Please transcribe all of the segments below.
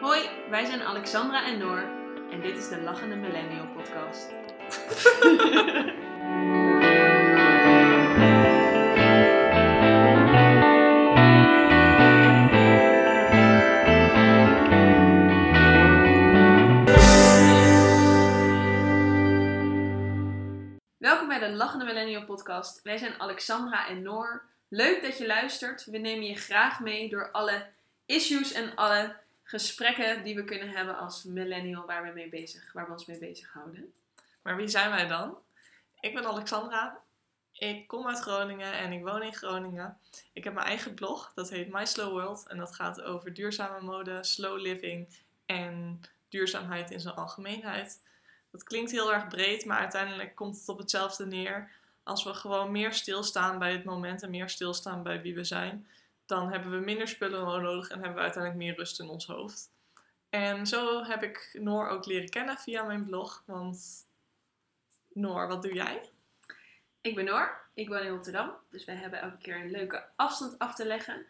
Hoi, wij zijn Alexandra en Noor en dit is de Lachende Millennial Podcast. Welkom bij de Lachende Millennial Podcast. Wij zijn Alexandra en Noor. Leuk dat je luistert. We nemen je graag mee door alle issues en alle gesprekken die we kunnen hebben als millennial waar we, mee bezig, waar we ons mee bezighouden. Maar wie zijn wij dan? Ik ben Alexandra. Ik kom uit Groningen en ik woon in Groningen. Ik heb mijn eigen blog, dat heet My Slow World. En dat gaat over duurzame mode, slow living en duurzaamheid in zijn algemeenheid. Dat klinkt heel erg breed, maar uiteindelijk komt het op hetzelfde neer. Als we gewoon meer stilstaan bij het moment en meer stilstaan bij wie we zijn, dan hebben we minder spullen nodig en hebben we uiteindelijk meer rust in ons hoofd. En zo heb ik Noor ook leren kennen via mijn blog. Want Noor, wat doe jij? Ik ben Noor, ik woon in Rotterdam, dus wij hebben elke keer een leuke afstand af te leggen.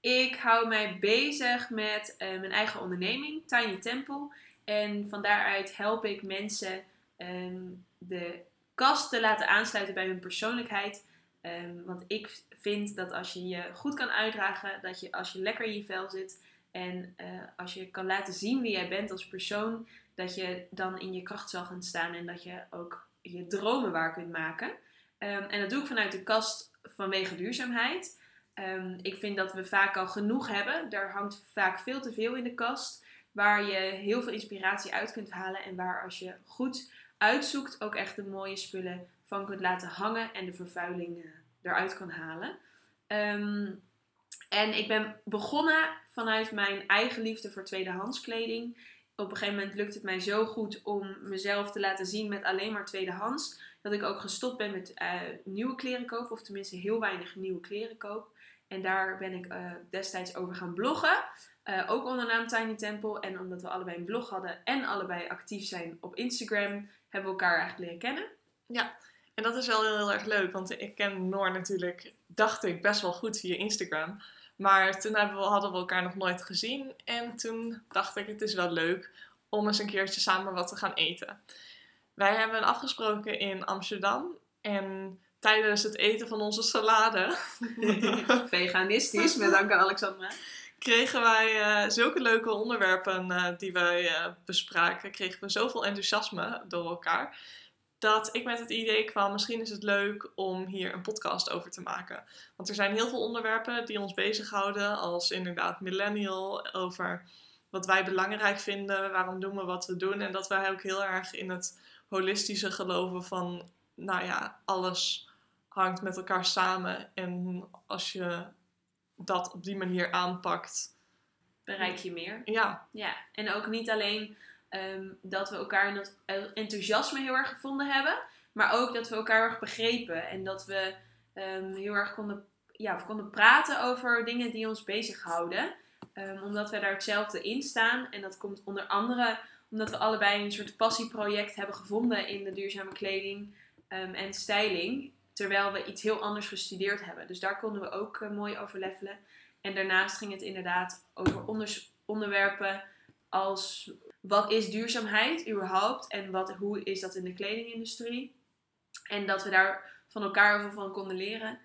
Ik hou mij bezig met eh, mijn eigen onderneming, Tiny Temple. En van daaruit help ik mensen ehm, de kast te laten aansluiten bij hun persoonlijkheid. Ehm, want ik vind dat als je je goed kan uitdragen, dat je als je lekker in je vel zit en eh, als je kan laten zien wie jij bent als persoon, dat je dan in je kracht zal gaan staan en dat je ook je dromen waar kunt maken. Ehm, en dat doe ik vanuit de kast vanwege duurzaamheid. Ehm, ik vind dat we vaak al genoeg hebben. Er hangt vaak veel te veel in de kast. Waar je heel veel inspiratie uit kunt halen. En waar als je goed uitzoekt ook echt de mooie spullen van kunt laten hangen. En de vervuiling uh, eruit kan halen. Ehm, en ik ben begonnen vanuit mijn eigen liefde voor tweedehands kleding. Op een gegeven moment lukt het mij zo goed om mezelf te laten zien met alleen maar tweedehands. Dat ik ook gestopt ben met uh, nieuwe kleren kopen. Of tenminste heel weinig nieuwe kleren koop. En daar ben ik uh, destijds over gaan bloggen. Ook onder naam Tiny Temple. En omdat we allebei een blog hadden en allebei actief zijn op Instagram, hebben we elkaar eigenlijk leren kennen. Ja, en dat is wel heel, heel erg leuk. Want ik ken Noor natuurlijk, dacht ik, best wel goed via Instagram. Maar toen hebben we, hadden we elkaar nog nooit gezien. En toen dacht ik, het is wel leuk om eens een keertje samen wat te gaan eten. Wij hebben afgesproken in Amsterdam. En tijdens het eten van onze salade. Veganistisch, met dank aan Alexandra. Kregen wij uh, zulke leuke onderwerpen uh, die wij uh, bespraken. Kregen we zoveel enthousiasme door elkaar. Dat ik met het idee kwam, misschien is het leuk om hier een podcast over te maken. Want er zijn heel veel onderwerpen die ons bezighouden. Als inderdaad millennial, over wat wij belangrijk vinden. Waarom doen we wat we doen. En dat wij ook heel erg in het holistische geloven van, nou ja, alles hangt met elkaar samen. En als je dat op die manier aanpakt, bereik je meer. Ja. Ja, en ook niet alleen um, dat we elkaar in dat enthousiasme heel erg gevonden hebben, maar ook dat we elkaar erg begrepen en dat we um, heel erg konden, ja, konden praten over dingen die ons bezighouden. Um, omdat we daar hetzelfde in staan. En dat komt onder andere omdat we allebei een soort passieproject hebben gevonden in de duurzame kleding en styling terwijl we iets heel anders gestudeerd hebben. Dus daar konden we ook uh, mooi over levelen. En daarnaast ging het inderdaad over onder onderwerpen als wat is duurzaamheid überhaupt en wat, hoe is dat in de kledingindustrie. En dat we daar van elkaar over van konden leren.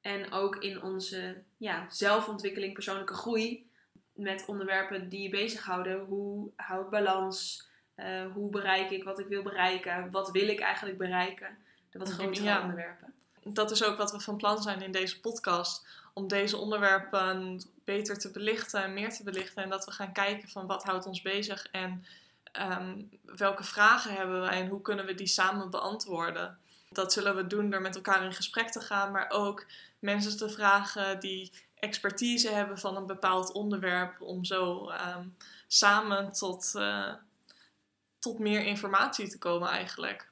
En ook in onze ja, zelfontwikkeling, persoonlijke groei met onderwerpen die je bezighouden. Hoe hou ik balans? Uh, hoe bereik ik wat ik wil bereiken? Wat wil ik eigenlijk bereiken? De wat grotere ja. onderwerpen dat is ook wat we van plan zijn in deze podcast. Om deze onderwerpen beter te belichten en meer te belichten. En dat we gaan kijken van wat houdt ons bezig en um, welke vragen hebben we en hoe kunnen we die samen beantwoorden. Dat zullen we doen door met elkaar in gesprek te gaan, maar ook mensen te vragen die expertise hebben van een bepaald onderwerp. Om zo um, samen tot, uh, tot meer informatie te komen eigenlijk.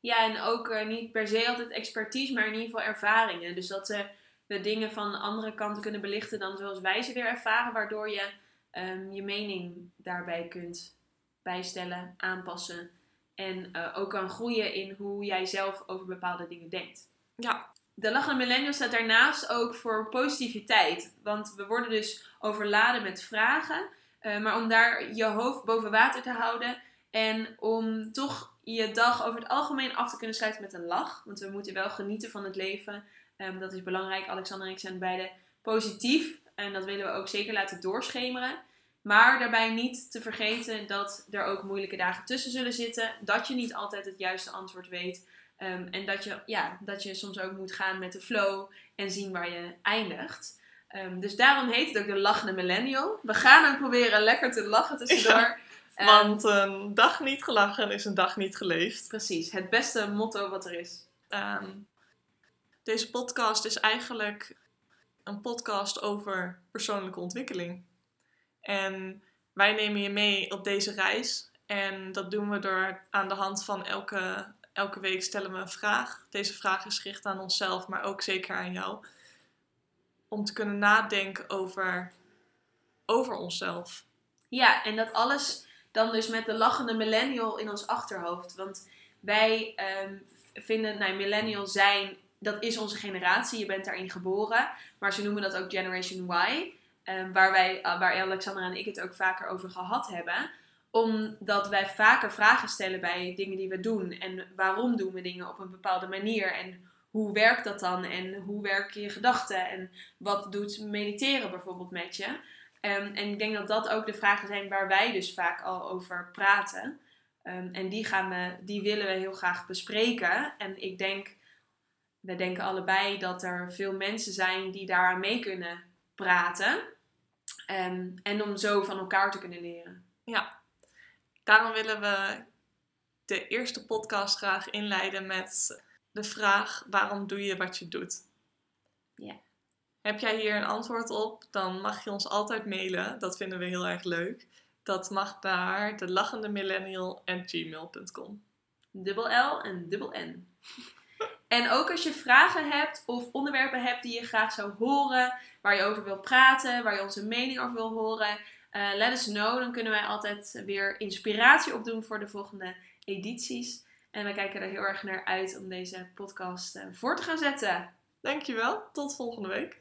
Ja, en ook uh, niet per se altijd expertise, maar in ieder geval ervaringen. Dus dat ze de dingen van andere kanten kunnen belichten dan zoals wij ze weer ervaren, waardoor je um, je mening daarbij kunt bijstellen, aanpassen. En uh, ook kan groeien in hoe jij zelf over bepaalde dingen denkt. Ja. De Lachende Millennial staat daarnaast ook voor positiviteit. Want we worden dus overladen met vragen Eh, maar om daar je hoofd boven water te houden. En om toch je dag over het algemeen af te kunnen sluiten met een lach. Want we moeten wel genieten van het leven. Ehm, dat is belangrijk. Alexander en ik zijn beide positief. En dat willen we ook zeker laten doorschemeren. Maar daarbij niet te vergeten dat er ook moeilijke dagen tussen zullen zitten. Dat je niet altijd het juiste antwoord weet. Ehm, en dat je, ja, dat je soms ook moet gaan met de flow en zien waar je eindigt. Ehm, dus daarom heet het ook de lachende millennial. We gaan ook proberen lekker te lachen tussendoor. Want een dag niet gelachen is een dag niet geleefd. precies, het beste motto wat er is. Ehm, deze podcast is eigenlijk een podcast over persoonlijke ontwikkeling. En wij nemen je mee op deze reis. En dat doen we door aan de hand van elke, elke week stellen we een vraag. Deze vraag is gericht aan onszelf, maar ook zeker aan jou. Om te kunnen nadenken over, over onszelf. Ja, en dat alles dan dus met de lachende millennial in ons achterhoofd. Want wij ehm, vinden, nou, millennial zijn, dat is onze generatie. Je bent daarin geboren. Maar ze noemen dat ook Generation Y. ehm, waar, wij, uh, waar Alexander en ik het ook vaker over gehad hebben. Omdat wij vaker vragen stellen bij dingen die we doen. En waarom doen we dingen op een bepaalde manier? En hoe werkt dat dan? En hoe werken je gedachten? En wat doet mediteren bijvoorbeeld met je? Ehm, en ik denk dat dat ook de vragen zijn waar wij dus vaak al over praten. Ehm, en die, gaan we, die willen we heel graag bespreken. En ik denk, we denken allebei dat er veel mensen zijn die daar mee kunnen praten. Ehm, en om zo van elkaar te kunnen leren. Ja, daarom willen we de eerste podcast graag inleiden met de vraag: waarom doe je wat je doet? Ja. Heb jij hier een antwoord op, dan mag je ons altijd mailen. Dat vinden we heel erg leuk. Dat mag naar de lachende millennial@gmail.com. Dubbel L en dubbel N. En ook als je vragen hebt of onderwerpen hebt die je graag zou horen, waar je over wil praten, waar je onze mening over wil horen, eh let us know. Dan kunnen wij altijd weer inspiratie opdoen voor de volgende edities. En wij kijken er heel erg naar uit om deze podcast eh, voor te gaan zetten. Dankjewel, tot volgende week.